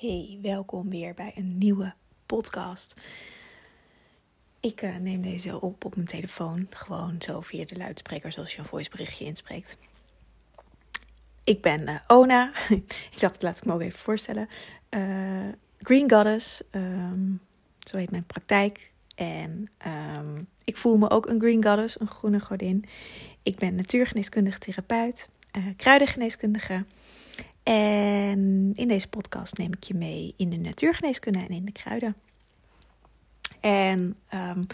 Hey, welkom weer bij een nieuwe podcast. Ik uh, neem deze op op mijn telefoon, gewoon zo via de luidspreker, zoals je een voiceberichtje inspreekt. Ik ben uh, Ona. ik dacht, laat ik me ook even voorstellen. Uh, Green Goddess, um, zo heet mijn praktijk. En um, ik voel me ook een Green Goddess, een groene godin. Ik ben natuurgeneeskundig therapeut, kruidengeneeskundige. En in deze podcast neem ik je mee in de natuurgeneeskunde en in de kruiden. En um,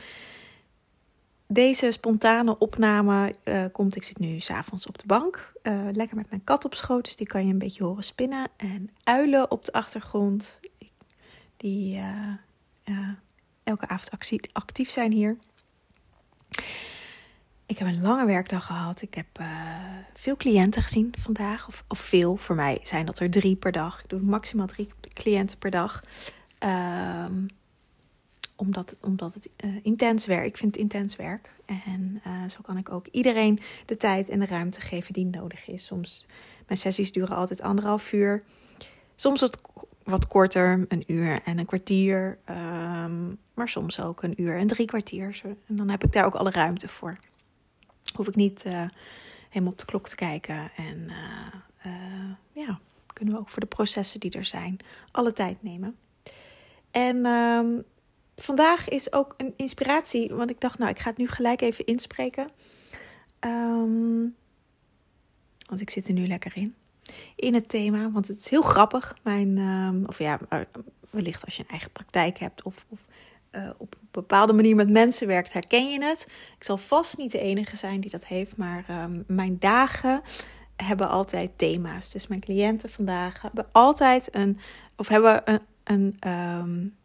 deze spontane opname uh, komt, ik zit nu s'avonds op de bank, uh, lekker met mijn kat op schoot, dus die kan je een beetje horen spinnen. En uilen op de achtergrond, die uh, elke avond actief zijn hier. Ik heb een lange werkdag gehad. Ik heb veel cliënten gezien vandaag. Of, of, veel. Voor mij zijn dat er drie per dag. Ik doe maximaal drie cliënten per dag. Um, omdat, omdat het uh, intens werk. Ik vind het intens werk. En uh, zo kan ik ook iedereen de tijd en de ruimte geven die nodig is. Soms, mijn sessies duren altijd anderhalf uur. Soms wat, wat korter, een uur en een kwartier. Um, maar soms ook een uur en drie kwartier. En dan heb ik daar ook alle ruimte voor hoef ik niet uh, helemaal op de klok te kijken. En uh, uh, ja, kunnen we ook voor de processen die er zijn alle tijd nemen. En um, vandaag is ook een inspiratie, want ik dacht, nou, ik ga het nu gelijk even inspreken. Um, want ik zit er nu lekker in. In het thema, want het is heel grappig. Mijn, um, of ja, wellicht als je een eigen praktijk hebt of, of uh, op een bepaalde manier met mensen werkt, herken je het. Ik zal vast niet de enige zijn die dat heeft, maar um, mijn dagen hebben altijd thema's. Dus mijn cliënten vandaag hebben altijd een, of hebben een, een um,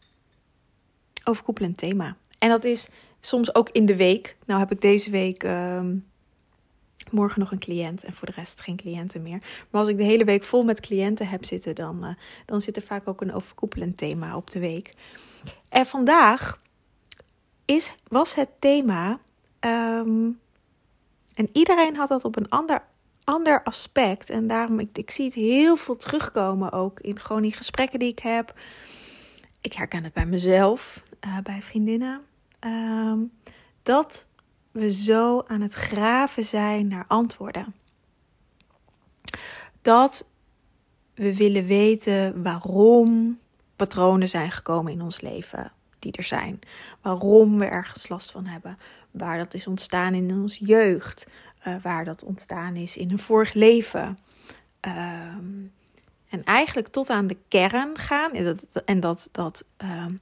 overkoepelend thema. En dat is soms ook in de week. Nou heb ik deze week um, morgen nog een cliënt en voor de rest geen cliënten meer. Maar als ik de hele week vol met cliënten heb zitten, dan, uh, dan zit er vaak ook een overkoepelend thema op de week. En vandaag is, was het thema, um, en iedereen had dat op een ander, ander aspect. En daarom, ik, ik zie het heel veel terugkomen ook in gewoon die gesprekken die ik heb. Ik herken het bij mezelf, uh, bij vriendinnen. Um, dat we zo aan het graven zijn naar antwoorden. Dat we willen weten waarom patronen zijn gekomen in ons leven die er zijn. Waarom we ergens last van hebben. Waar dat is ontstaan in onze jeugd. Uh, waar dat ontstaan is in een vorig leven. Um, en eigenlijk tot aan de kern gaan. En dat, en dat, dat, um,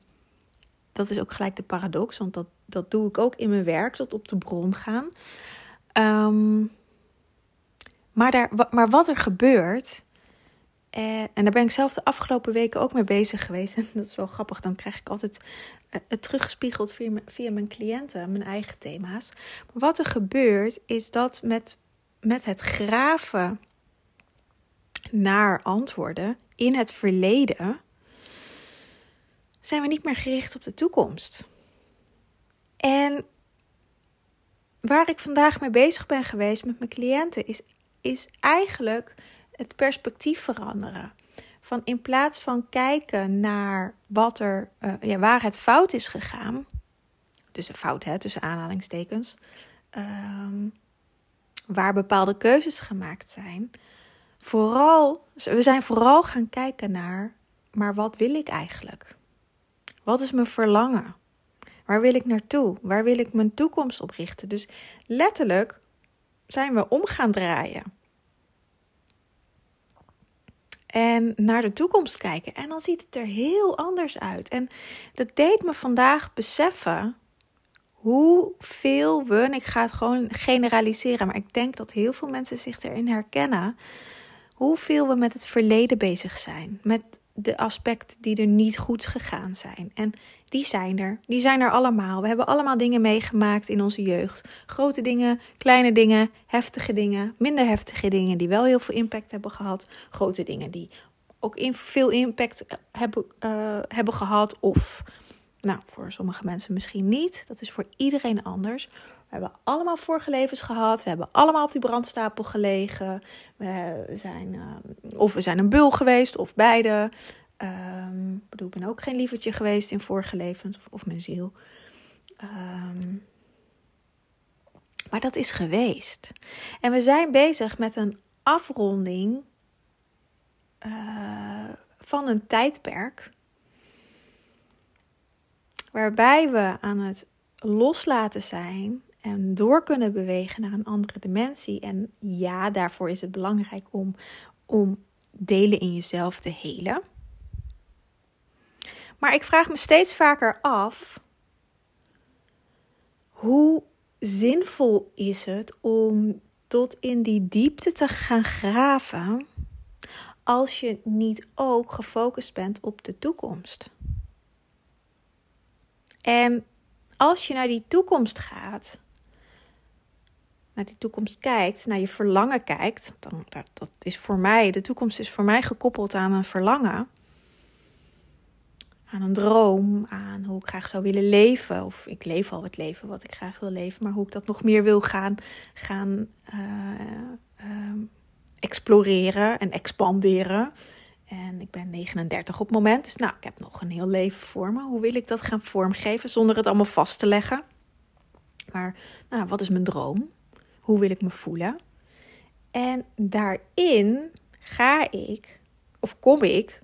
dat is ook gelijk de paradox. Want dat, dat doe ik ook in mijn werk. Tot op de bron gaan. Um, maar, daar, maar wat er gebeurt en, en daar ben ik zelf de afgelopen weken ook mee bezig geweest. En dat is wel grappig. Dan krijg ik altijd uh, het teruggespiegeld via, via mijn cliënten, mijn eigen thema's. Maar wat er gebeurt, is dat met, met het graven naar antwoorden in het verleden, zijn we niet meer gericht op de toekomst. En waar ik vandaag mee bezig ben geweest met mijn cliënten, is, is eigenlijk het perspectief veranderen. Van in plaats van kijken naar wat er, uh, ja, waar het fout is gegaan. Dus een fout, hè, tussen aanhalingstekens. Um, waar bepaalde keuzes gemaakt zijn. Vooral, we zijn vooral gaan kijken naar, maar wat wil ik eigenlijk? Wat is mijn verlangen? Waar wil ik naartoe? Waar wil ik mijn toekomst op richten? Dus letterlijk zijn we om gaan draaien en naar de toekomst kijken. En dan ziet het er heel anders uit. En dat deed me vandaag beseffen hoeveel we, en ik ga het gewoon generaliseren, maar ik denk dat heel veel mensen zich erin herkennen, hoeveel we met het verleden bezig zijn. Met de aspecten die er niet goed gegaan zijn. En die zijn er. Die zijn er allemaal. We hebben allemaal dingen meegemaakt in onze jeugd. Grote dingen, kleine dingen, heftige dingen, minder heftige dingen die wel heel veel impact hebben gehad. Grote dingen die ook in veel impact hebben, uh, hebben gehad. Of, nou, voor sommige mensen misschien niet. Dat is voor iedereen anders. We hebben allemaal vorige levens gehad. We hebben allemaal op die brandstapel gelegen. We zijn, uh, of we zijn een bul geweest, of beide. Um, ik bedoel, ik ben ook geen lievertje geweest in vorige levens of, of mijn ziel. Um, maar dat is geweest. En we zijn bezig met een afronding uh, van een tijdperk. Waarbij we aan het loslaten zijn en door kunnen bewegen naar een andere dimensie. En ja, daarvoor is het belangrijk om, om delen in jezelf te helen. Maar ik vraag me steeds vaker af: hoe zinvol is het om tot in die diepte te gaan graven als je niet ook gefocust bent op de toekomst? En als je naar die toekomst gaat, naar die toekomst kijkt, naar je verlangen kijkt, dan dat is voor mij, de toekomst is voor mij gekoppeld aan een verlangen aan een droom, aan hoe ik graag zou willen leven. Of ik leef al het leven wat ik graag wil leven, maar hoe ik dat nog meer wil gaan, gaan uh, uh, exploreren en expanderen. En ik ben 39 op het moment, dus nou, ik heb nog een heel leven voor me. Hoe wil ik dat gaan vormgeven zonder het allemaal vast te leggen? Maar nou, wat is mijn droom? Hoe wil ik me voelen? En daarin ga ik, of kom ik,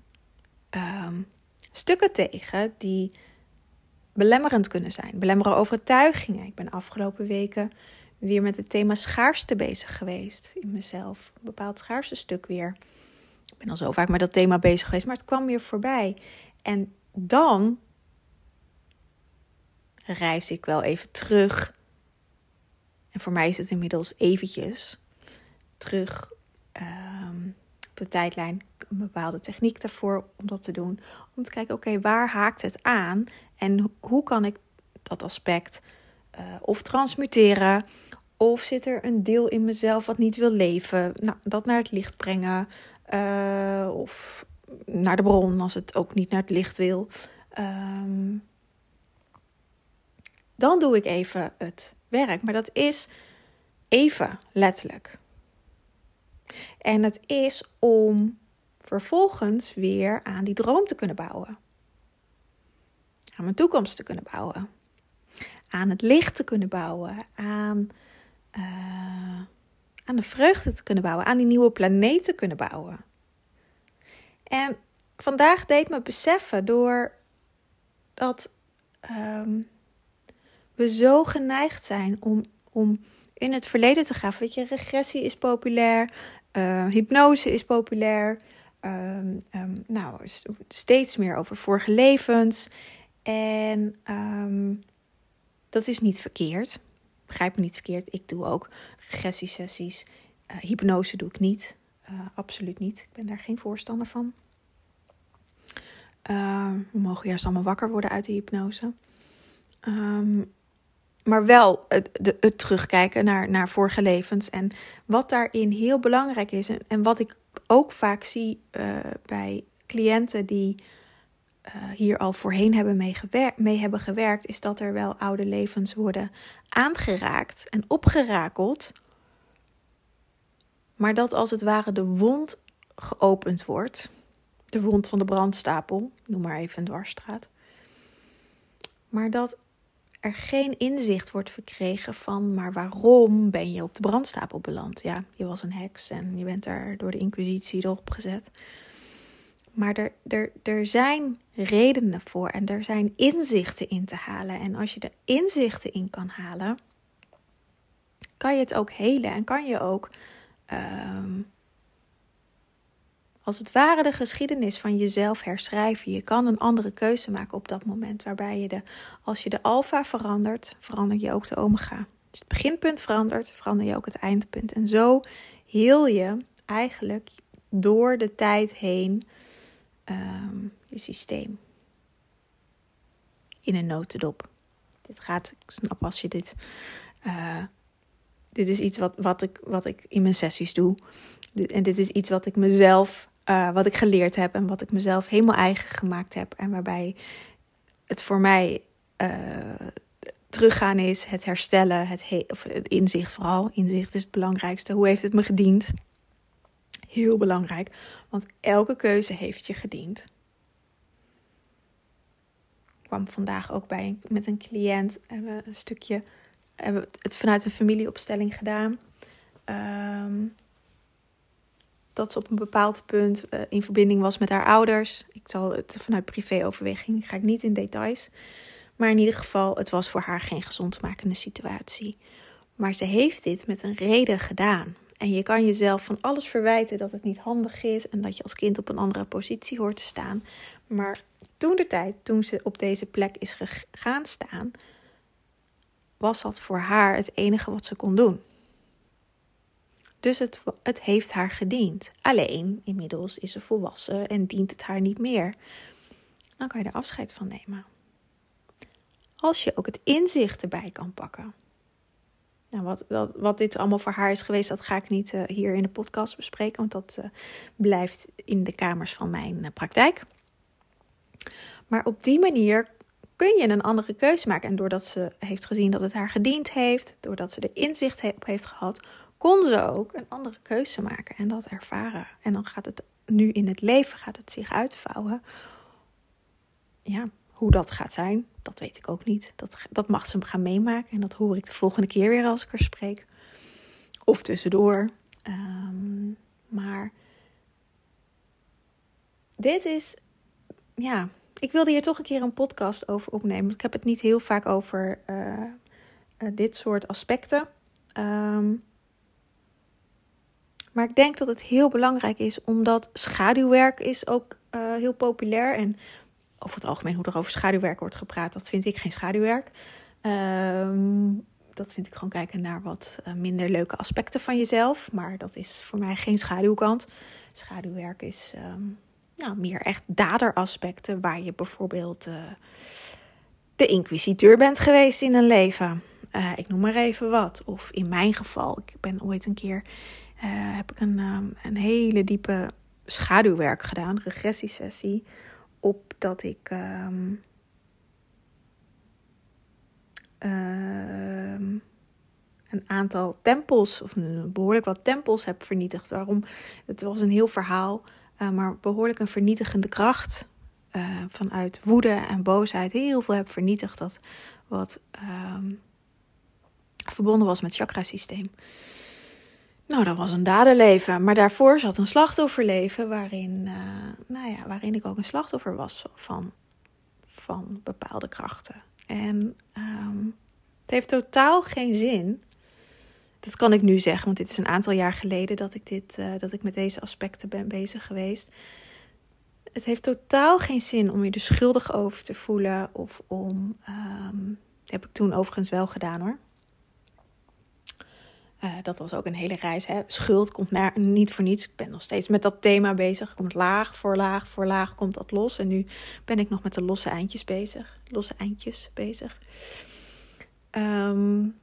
um, stukken tegen die belemmerend kunnen zijn. Belemmeren overtuigingen. Ik ben afgelopen weken weer met het thema schaarste bezig geweest in mezelf. Een bepaald schaarste stuk weer. Ik ben al zo vaak met dat thema bezig geweest, maar het kwam weer voorbij. En dan reis ik wel even terug. En voor mij is het inmiddels eventjes terug ehm, op de tijdlijn een bepaalde techniek daarvoor om dat te doen. Om te kijken, oké, waar haakt het aan? En hoe kan ik dat aspect uh, of transmuteren? Of zit er een deel in mezelf wat niet wil leven? Nou, dat naar het licht brengen. Uh, of naar de bron als het ook niet naar het licht wil. Um, dan doe ik even het werk. Maar dat is even letterlijk. En het is om vervolgens weer aan die droom te kunnen bouwen. Aan mijn toekomst te kunnen bouwen. Aan het licht te kunnen bouwen. Aan, uh, aan de vreugde te kunnen bouwen. Aan die nieuwe planeet te kunnen bouwen. En vandaag deed me beseffen door dat um, we zo geneigd zijn om, om in het verleden te gaan. Weet je, regressie is populair, uh, hypnose is populair. Um, um, nou, steeds meer over vorige levens. En um, dat is niet verkeerd. Begrijp me niet verkeerd. Ik doe ook regressiesessies. Uh, hypnose doe ik niet. Uh, absoluut niet. Ik ben daar geen voorstander van. we mogen juist allemaal wakker worden uit de hypnose. Maar wel het, het terugkijken naar, naar vorige levens. En wat daarin heel belangrijk is. En, wat ik ook vaak zie uh, bij cliënten die uh, hier al voorheen hebben mee, mee, hebben gewerkt, is dat er wel oude levens worden aangeraakt en opgerakeld. Maar dat als het ware de wond geopend wordt, de wond van de brandstapel, noem maar even een dwarsstraat. Maar dat er geen inzicht wordt verkregen van, maar waarom ben je op de brandstapel beland? Ja, je was een heks en je bent daar door de inquisitie erop gezet. Maar er, er, er zijn redenen voor en er zijn inzichten in te halen. En als je er inzichten in kan halen, kan je het ook helen en kan je ook um, als het ware de geschiedenis van jezelf herschrijven. Je kan een andere keuze maken op dat moment. Waarbij je de, als je de alfa verandert, verander je ook de omega. Als het beginpunt verandert, verander je ook het eindpunt. En zo heel je eigenlijk door de tijd heen um, je systeem. In een notendop. Dit gaat, ik snap als je dit. Uh, dit is iets wat, wat, ik, wat ik in mijn sessies doe. En dit is iets wat ik mezelf uh, wat ik geleerd heb en wat ik mezelf helemaal eigen gemaakt heb. En waarbij het voor mij uh, teruggaan is, het herstellen, het, of het inzicht vooral. Inzicht is het belangrijkste. Hoe heeft het me gediend? Heel belangrijk, want elke keuze heeft je gediend. kwam vandaag ook bij met een cliënt. Hebben een stukje hebben het vanuit een familieopstelling gedaan. Um, dat ze op een bepaald punt uh, in verbinding was met haar ouders. Ik zal het vanuit privéoverweging, ga ik niet in details. Maar in ieder geval, het was voor haar geen gezondmakende situatie. Maar ze heeft dit met een reden gedaan. En je kan jezelf van alles verwijten dat het niet handig is en dat je als kind op een andere positie hoort te staan. Maar toen de tijd, toen ze op deze plek is gegaan staan, was dat voor haar het enige wat ze kon doen. Dus het, het heeft haar gediend. Alleen, inmiddels is ze volwassen en dient het haar niet meer. Dan kan je er afscheid van nemen. Als je ook het inzicht erbij kan pakken. Nou, wat, wat, wat dit allemaal voor haar is geweest, dat ga ik niet uh, hier in de podcast bespreken, want dat uh, blijft in de kamers van mijn uh, praktijk. Maar op die manier kun je een andere keuze maken. En doordat ze heeft gezien dat het haar gediend heeft, doordat ze er inzicht op heeft gehad, kon ze ook een andere keuze maken en dat ervaren. En dan gaat het nu in het leven gaat het zich uitvouwen. Ja, hoe dat gaat zijn, dat weet ik ook niet. Dat, dat mag ze gaan meemaken en dat hoor ik de volgende keer weer als ik er spreek. Of tussendoor. Um, maar dit is, ja, ik wilde hier toch een keer een podcast over opnemen. Ik heb het niet heel vaak over uh, uh, dit soort aspecten. Um, maar ik denk dat het heel belangrijk is, omdat schaduwwerk is ook uh, heel populair. En over het algemeen hoe er over schaduwwerk wordt gepraat, dat vind ik geen schaduwwerk. Um, dat vind ik gewoon kijken naar wat uh, minder leuke aspecten van jezelf. Maar dat is voor mij geen schaduwkant. Schaduwwerk is nou, meer echt daderaspecten, waar je bijvoorbeeld uh, de inquisiteur bent geweest in een leven. Ik noem maar even wat. Of in mijn geval, ik ben ooit een keer heb ik een, um, een hele diepe schaduwwerk gedaan, regressiesessie, op dat ik um, uh, een aantal tempels, of behoorlijk wat tempels heb vernietigd. Waarom? Het was een heel verhaal, uh, maar behoorlijk een vernietigende kracht. Uh, vanuit woede en boosheid heel veel heb vernietigd dat wat verbonden was met het chakrasysteem. Nou, dat was een daderleven. Maar daarvoor zat een slachtofferleven waarin, uh, nou ja, waarin ik ook een slachtoffer was van, van bepaalde krachten. En um, het heeft totaal geen zin. Dat kan ik nu zeggen, want dit is een aantal jaar geleden dat ik, dit, uh, dat ik met deze aspecten ben bezig geweest. Het heeft totaal geen zin om je er schuldig over te voelen of om. Dat heb ik toen overigens wel gedaan hoor. Uh, dat was ook een hele reis. Hè. Schuld komt naar, niet voor niets. Ik ben nog steeds met dat thema bezig. Komt laag voor laag voor laag komt dat los. En nu ben ik nog met de losse eindjes bezig. Losse eindjes bezig. Um,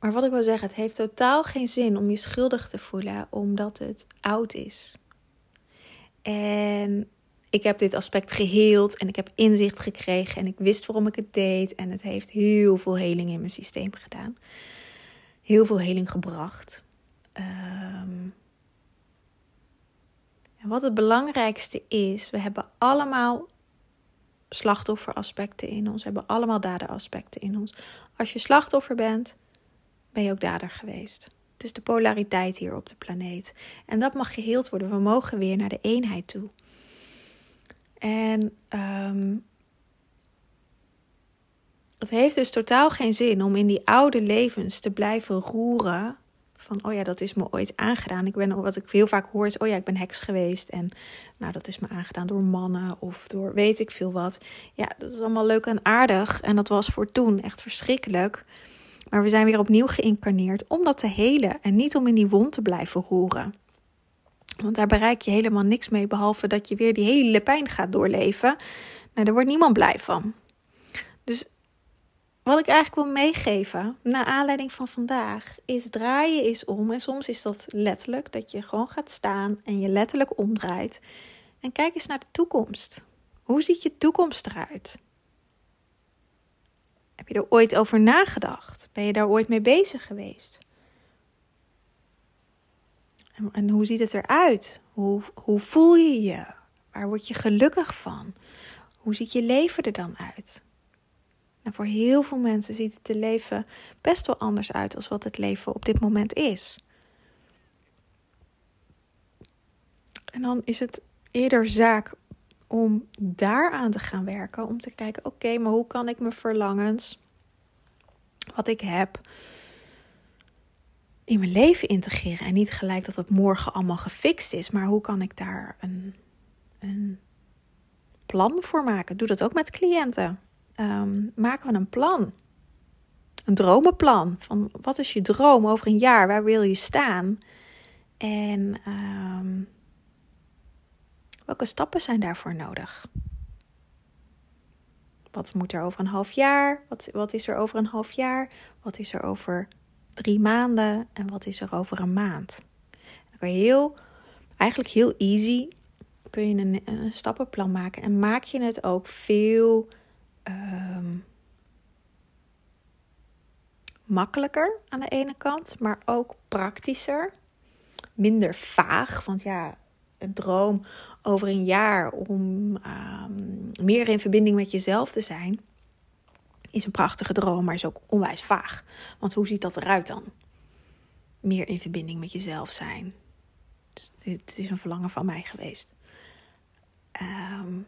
maar wat ik wil zeggen, het heeft totaal geen zin om je schuldig te voelen omdat het oud is. En ik heb dit aspect geheeld en ik heb inzicht gekregen en ik wist waarom ik het deed. En het heeft heel veel heling in mijn systeem gedaan. Heel veel heling gebracht. Um, en wat het belangrijkste is, we hebben allemaal slachtofferaspecten in ons. We hebben allemaal daderaspecten in ons. Als je slachtoffer bent, ben je ook dader geweest. Het is de polariteit hier op de planeet. En dat mag geheeld worden. We mogen weer naar de eenheid toe. En um, het heeft dus totaal geen zin om in die oude levens te blijven roeren. Van, oh ja, dat is me ooit aangedaan. Ik ben, wat ik heel vaak hoor is, oh ja, ik ben heks geweest. En nou, dat is me aangedaan door mannen of door weet ik veel wat. Ja, dat is allemaal leuk en aardig. En dat was voor toen echt verschrikkelijk. Maar we zijn weer opnieuw geïncarneerd om dat te helen. En niet om in die wond te blijven roeren. Want daar bereik je helemaal niks mee, behalve dat je weer die hele pijn gaat doorleven. Nou, daar wordt niemand blij van. Dus wat ik eigenlijk wil meegeven, naar aanleiding van vandaag, is draaien is om. En soms is dat letterlijk, dat je gewoon gaat staan en je letterlijk omdraait. En kijk eens naar de toekomst. Hoe ziet je toekomst eruit? Heb je er ooit over nagedacht? Ben je daar ooit mee bezig geweest? En, hoe ziet het eruit? Hoe, hoe voel je je? Waar word je gelukkig van? Hoe ziet je leven er dan uit? Nou, voor heel veel mensen ziet het leven best wel anders uit als wat het leven op dit moment is. En dan is het eerder zaak om daaraan te gaan werken. Om te kijken, oké, maar hoe kan ik mijn verlangens, wat ik heb, in mijn leven integreren. En niet gelijk dat het morgen allemaal gefixt is, maar hoe kan ik daar een, een plan voor maken? Doe dat ook met cliënten. Um, maken we een plan. Een dromenplan. Van wat is je droom over een jaar? Waar wil je staan? En um, welke stappen zijn daarvoor nodig? Wat moet er over een half jaar? Wat, wat is er over een half jaar? Wat is er over drie maanden? En wat is er over een maand? Dan kan je heel, eigenlijk heel easy, kun je een, stappenplan maken. En maak je het ook veel um, makkelijker aan de ene kant, maar ook praktischer. Minder vaag, want ja, een droom over een jaar om um, meer in verbinding met jezelf te zijn, is een prachtige droom, maar is ook onwijs vaag. Want hoe ziet dat eruit dan? Meer in verbinding met jezelf zijn. Dus het is een verlangen van mij geweest. Um,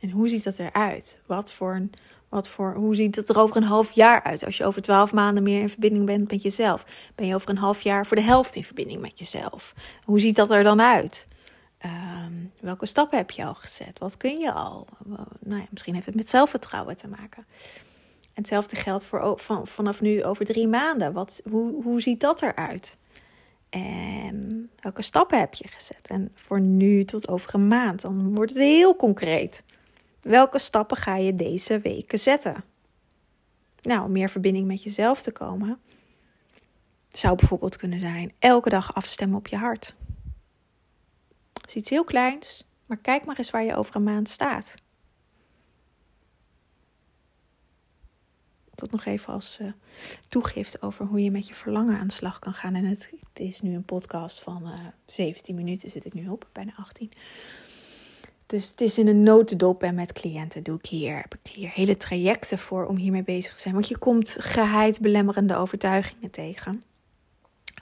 en hoe ziet dat eruit? Wat voor een, wat voor, hoe ziet het er over een half jaar uit? Als je over twaalf maanden meer in verbinding bent met jezelf, ben je over een half jaar voor de helft in verbinding met jezelf. Hoe ziet dat er dan uit? Um, welke stappen heb je al gezet? Wat kun je al? Nou ja, misschien heeft het met zelfvertrouwen te maken. En hetzelfde geldt voor van, vanaf nu over drie maanden. Wat, hoe, hoe ziet dat eruit? En welke stappen heb je gezet? En voor nu tot over een maand, dan wordt het heel concreet. Welke stappen ga je deze weken zetten? Nou, om meer verbinding met jezelf te komen, zou bijvoorbeeld kunnen zijn elke dag afstemmen op je hart. Is iets heel kleins, maar kijk maar eens waar je over een maand staat. Dat nog even als uh, toegift over hoe je met je verlangen aan de slag kan gaan. En het, het is nu een podcast van uh, eh, 17 minuten, zit ik nu op, bijna 18. Dus het is in een notendop en met cliënten doe ik hier, heb ik hier hele trajecten voor om hiermee bezig te zijn. Want je komt geheid belemmerende overtuigingen tegen.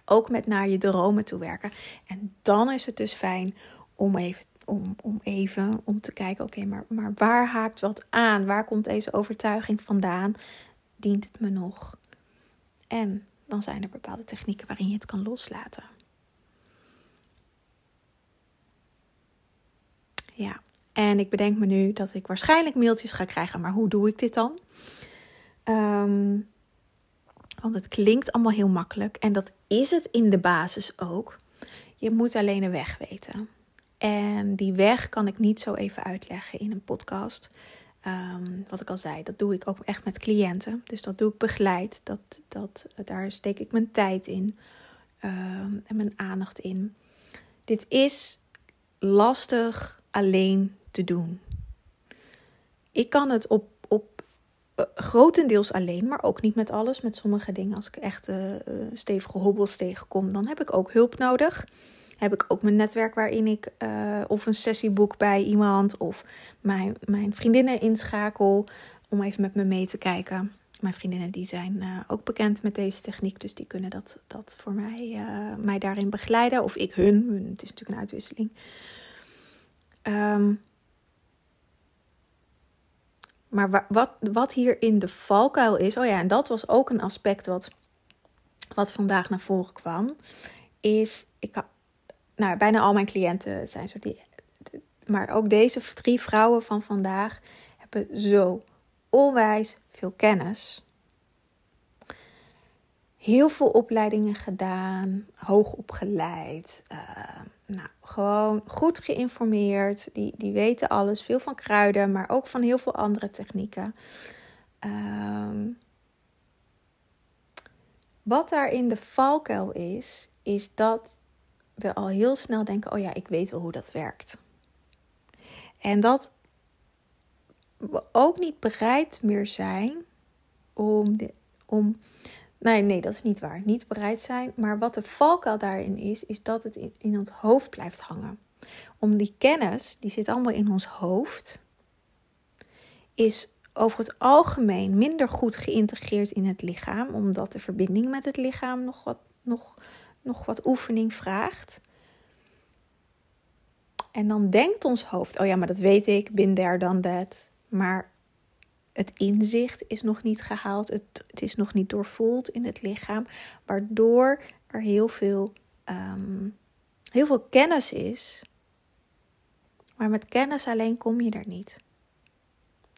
Ook met naar je dromen toe werken. En dan is het dus fijn om even, om, om even om te kijken, oké, maar, maar waar haakt wat aan? Waar komt deze overtuiging vandaan? Dient het me nog? En dan zijn er bepaalde technieken waarin je het kan loslaten. Ja, en ik bedenk me nu dat ik waarschijnlijk mailtjes ga krijgen. Maar hoe doe ik dit dan? Ehm, want het klinkt allemaal heel makkelijk. En dat is het in de basis ook. Je moet alleen een weg weten. En die weg kan ik niet zo even uitleggen in een podcast. Um, wat ik al zei, dat doe ik ook echt met cliënten. Dus dat doe ik begeleid. Dat, dat, daar steek ik mijn tijd in um, en mijn aandacht in. Dit is lastig alleen te doen. Ik kan het op, op uh, grotendeels alleen, maar ook niet met alles. Met sommige dingen, als ik echt uh, stevige hobbels tegenkom, dan heb ik ook hulp nodig. Heb ik ook mijn netwerk waarin ik uh, of een sessie boek bij iemand of mijn, mijn vriendinnen inschakel om even met me mee te kijken. Mijn vriendinnen die zijn uh, ook bekend met deze techniek, dus die kunnen dat, dat voor mij, uh, mij daarin begeleiden. Of ik hun, het is natuurlijk een uitwisseling. Um, maar wat, wat hier in de valkuil is, oh ja, en dat was ook een aspect wat, wat vandaag naar voren kwam, is, ik, nou, bijna al mijn cliënten zijn zo die, maar ook deze drie vrouwen van vandaag hebben zo onwijs veel kennis. Heel veel opleidingen gedaan, hoog opgeleid. Uh, nou, gewoon goed geïnformeerd. Die, die weten alles. Veel van kruiden, maar ook van heel veel andere technieken. Um, wat daar in de valkuil is, is dat we al heel snel denken: oh ja, ik weet wel hoe dat werkt. En dat we ook niet bereid meer zijn om, de, om Nee, nee, dat is niet waar. Niet bereid zijn. Maar wat de valkuil daarin is, is dat het in, in ons hoofd blijft hangen. Om die kennis, die zit allemaal in ons hoofd, is over het algemeen minder goed geïntegreerd in het lichaam, omdat de verbinding met het lichaam nog wat, nog, nog wat oefening vraagt. En dan denkt ons hoofd, oh ja, maar dat weet ik, bin there dan dat. Maar het inzicht is nog niet gehaald, het, het is nog niet doorvoeld in het lichaam, waardoor er heel veel, um, heel veel kennis is. Maar met kennis alleen kom je er niet.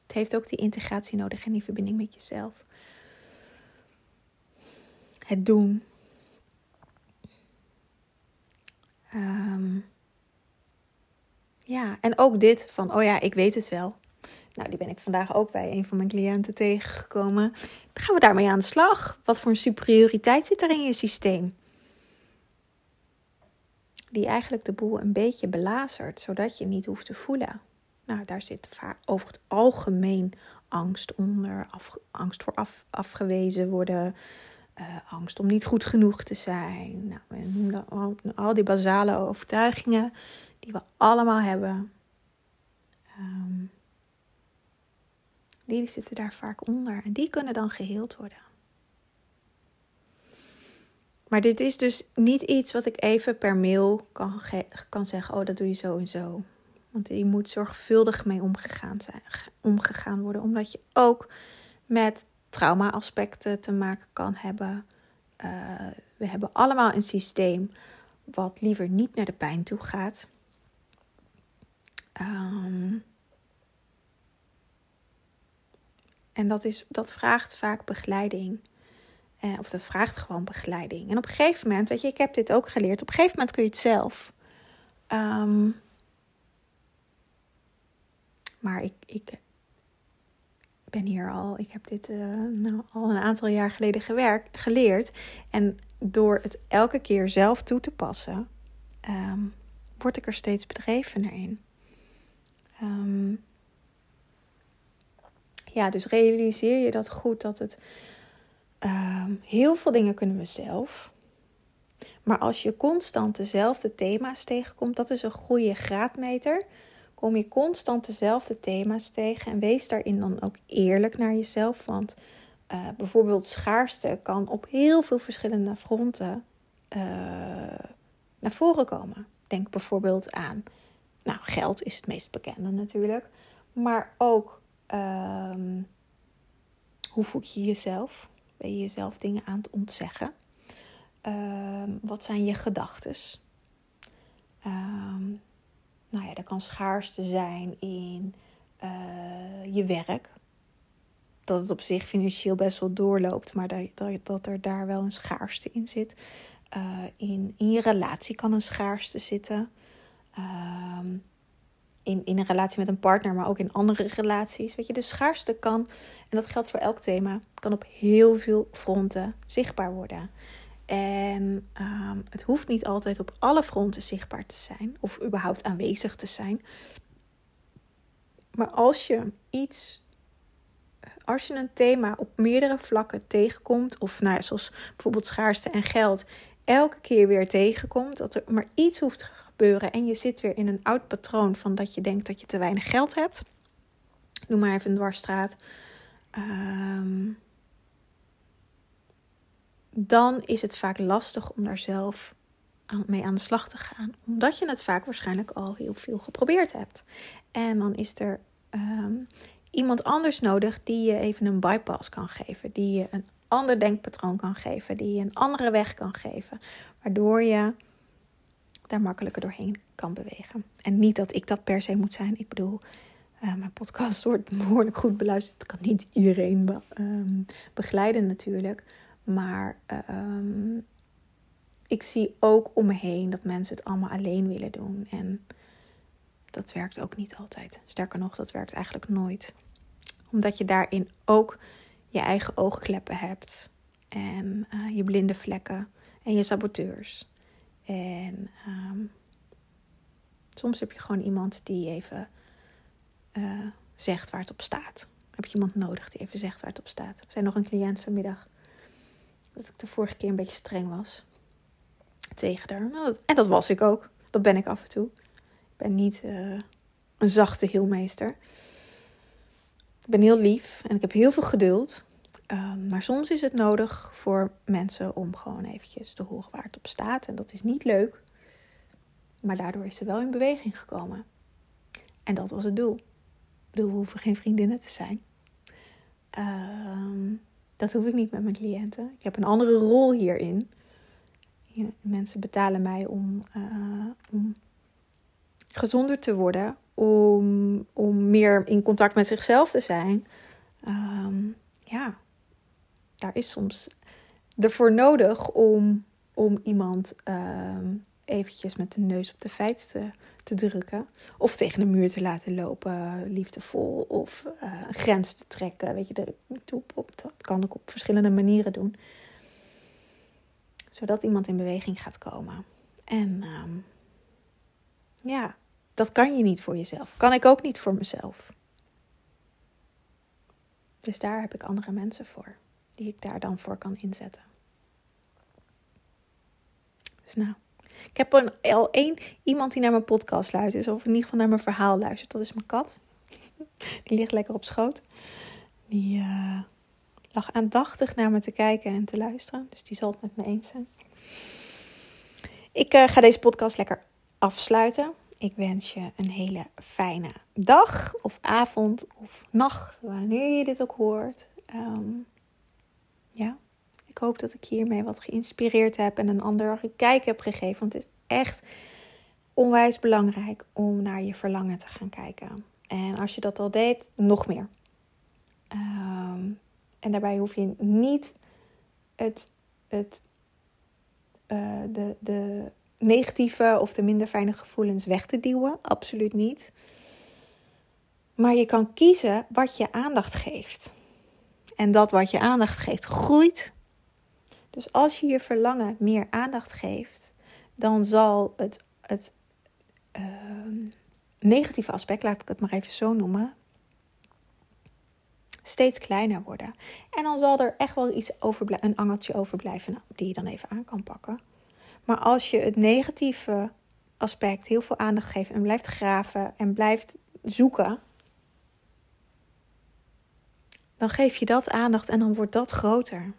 Het heeft ook die integratie nodig en die verbinding met jezelf. Het doen. Um, ja, en ook dit van, oh ja, ik weet het wel. Nou, die ben ik vandaag ook bij een van mijn cliënten tegengekomen. Dan gaan we daarmee aan de slag. Wat voor een superioriteit zit er in je systeem? Die eigenlijk de boel een beetje belazert, zodat je niet hoeft te voelen. Nou, daar zit vaak over het algemeen angst onder, angst voor af, afgewezen worden, uh, angst om niet goed genoeg te zijn. Nou, al, al die basale overtuigingen die we allemaal hebben. Um, die zitten daar vaak onder en die kunnen dan geheeld worden. Maar dit is dus niet iets wat ik even per mail kan, kan zeggen: Oh, dat doe je zo en zo. Want die moet zorgvuldig mee omgegaan, zijn, omgegaan worden, omdat je ook met trauma-aspecten te maken kan hebben. Uh, we hebben allemaal een systeem wat liever niet naar de pijn toe gaat. Um, en dat, is, dat vraagt vaak begeleiding. Uh, of dat vraagt gewoon begeleiding. En op een gegeven moment, weet je, ik heb dit ook geleerd. Op een gegeven moment kun je het zelf. Um, maar ik, ik ben hier al, ik heb dit uh, nou, al een aantal jaar geleden gewerkt, geleerd. En door het elke keer zelf toe te passen, um, word ik er steeds bedrevener in. Um, ja, dus realiseer je dat goed dat het um, heel veel dingen kunnen we zelf. Maar als je constant dezelfde thema's tegenkomt, dat is een goede graadmeter kom je constant dezelfde thema's tegen en wees daarin dan ook eerlijk naar jezelf. Want uh, bijvoorbeeld schaarste kan op heel veel verschillende fronten uh, naar voren komen. Denk bijvoorbeeld aan, nou geld is het meest bekende natuurlijk, maar ook um, hoe voel je jezelf? Ben je jezelf dingen aan het ontzeggen? Um, wat zijn je gedachten? Nou ja, er kan schaarste zijn in uh, je werk. Dat het op zich financieel best wel doorloopt, maar dat, dat, er daar wel een schaarste in zit. Uh, in, in je relatie kan een schaarste zitten. Uh, in, in een relatie met een partner, maar ook in andere relaties. Weet je, de schaarste kan, en dat geldt voor elk thema, kan op heel veel fronten zichtbaar worden. En um, het hoeft niet altijd op alle fronten zichtbaar te zijn of überhaupt aanwezig te zijn. Maar als je iets, als je een thema op meerdere vlakken tegenkomt, of nou zoals bijvoorbeeld schaarste en geld, elke keer weer tegenkomt, dat er maar iets hoeft te gebeuren en je zit weer in een oud patroon van dat je denkt dat je te weinig geld hebt. Noem maar even een dwarsstraat. Um, dan is het vaak lastig om daar zelf mee aan de slag te gaan. Omdat je het vaak waarschijnlijk al heel veel geprobeerd hebt. En dan is er ehm, iemand anders nodig die je even een bypass kan geven. Die je een ander denkpatroon kan geven. Die je een andere weg kan geven. Waardoor je daar makkelijker doorheen kan bewegen. En niet dat ik dat per se moet zijn. Ik bedoel, uh, mijn podcast wordt behoorlijk goed beluisterd. Ik kan niet iedereen be um, begeleiden natuurlijk. Maar uh, ik zie ook om me heen dat mensen het allemaal alleen willen doen. En dat werkt ook niet altijd. Sterker nog, dat werkt eigenlijk nooit. Omdat je daarin ook je eigen oogkleppen hebt. En uh, je blinde vlekken. En je saboteurs. En um, soms heb je gewoon iemand die even uh, zegt waar het op staat. Heb je iemand nodig die even zegt waar het op staat. Er zijn nog een cliënt vanmiddag dat ik de vorige keer een beetje streng was tegen haar. Nou, en dat was ik ook. Dat ben ik af en toe. Ik ben niet uh, een zachte heelmeester. Ik ben heel lief en ik heb heel veel geduld. Um, maar soms is het nodig voor mensen om gewoon eventjes te horen waar het op staat. En dat is niet leuk. Maar daardoor is ze wel in beweging gekomen. En dat was het doel. Ik bedoel, we hoeven geen vriendinnen te zijn. Um, dat hoef ik niet met mijn cliënten. Ik heb een andere rol hierin. mensen betalen mij om, uh, om gezonder te worden, om, om meer in contact met zichzelf te zijn. Um, ja, daar is soms ervoor nodig om, om iemand um, eventjes met de neus op de feiten te, drukken. Of tegen een muur te laten lopen, liefdevol. Of uh, een grens te trekken. Weet je, de, dat kan ik op verschillende manieren doen. Zodat iemand in beweging gaat komen. En um, ja, dat kan je niet voor jezelf. Kan ik ook niet voor mezelf. Dus daar heb ik andere mensen voor. Die ik daar dan voor kan inzetten. Dus nou. Ik heb een, al één iemand die naar mijn podcast luistert. Of in ieder geval naar mijn verhaal luistert. Dat is mijn kat. Die ligt lekker op schoot. Die uh, lag aandachtig naar me te kijken en te luisteren. Dus die zal het met me eens zijn. Ik uh, ga deze podcast lekker afsluiten. Ik wens je een hele fijne dag of avond of nacht, wanneer je dit ook hoort. Um, ja, ik hoop dat ik hiermee wat geïnspireerd heb en een andere kijk heb gegeven. Want het is echt onwijs belangrijk om naar je verlangen te gaan kijken. En als je dat al deed, nog meer. Um, en daarbij hoef je niet het, het, uh, de, de negatieve of de minder fijne gevoelens weg te duwen. Absoluut niet. Maar je kan kiezen wat je aandacht geeft. En dat wat je aandacht geeft groeit. Dus als je je verlangen meer aandacht geeft, dan zal het, het uh, negatieve aspect, laat ik het maar even zo noemen, steeds kleiner worden. En dan zal er echt wel iets een angeltje overblijven die je dan even aan kan pakken. Maar als je het negatieve aspect heel veel aandacht geeft en blijft graven en blijft zoeken, dan geef je dat aandacht en dan wordt dat groter.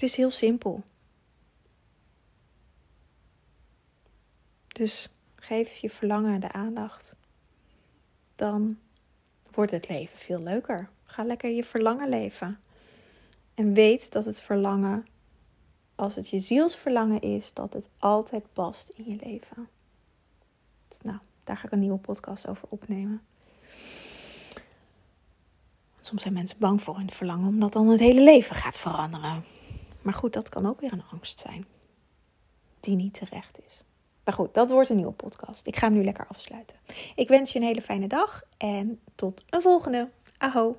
Het is heel simpel. Dus geef je verlangen de aandacht. Dan wordt het leven veel leuker. Ga lekker je verlangen leven. En weet dat het verlangen, als het je zielsverlangen is, dat het altijd past in je leven. Dus nou, daar ga ik een nieuwe podcast over opnemen. Soms zijn mensen bang voor hun verlangen, omdat dan het hele leven gaat veranderen. Maar goed, dat kan ook weer een angst zijn. Die niet terecht is. Maar goed, dat wordt een nieuwe podcast. Ik ga hem nu lekker afsluiten. Ik wens je een hele fijne dag en tot een volgende. Aho.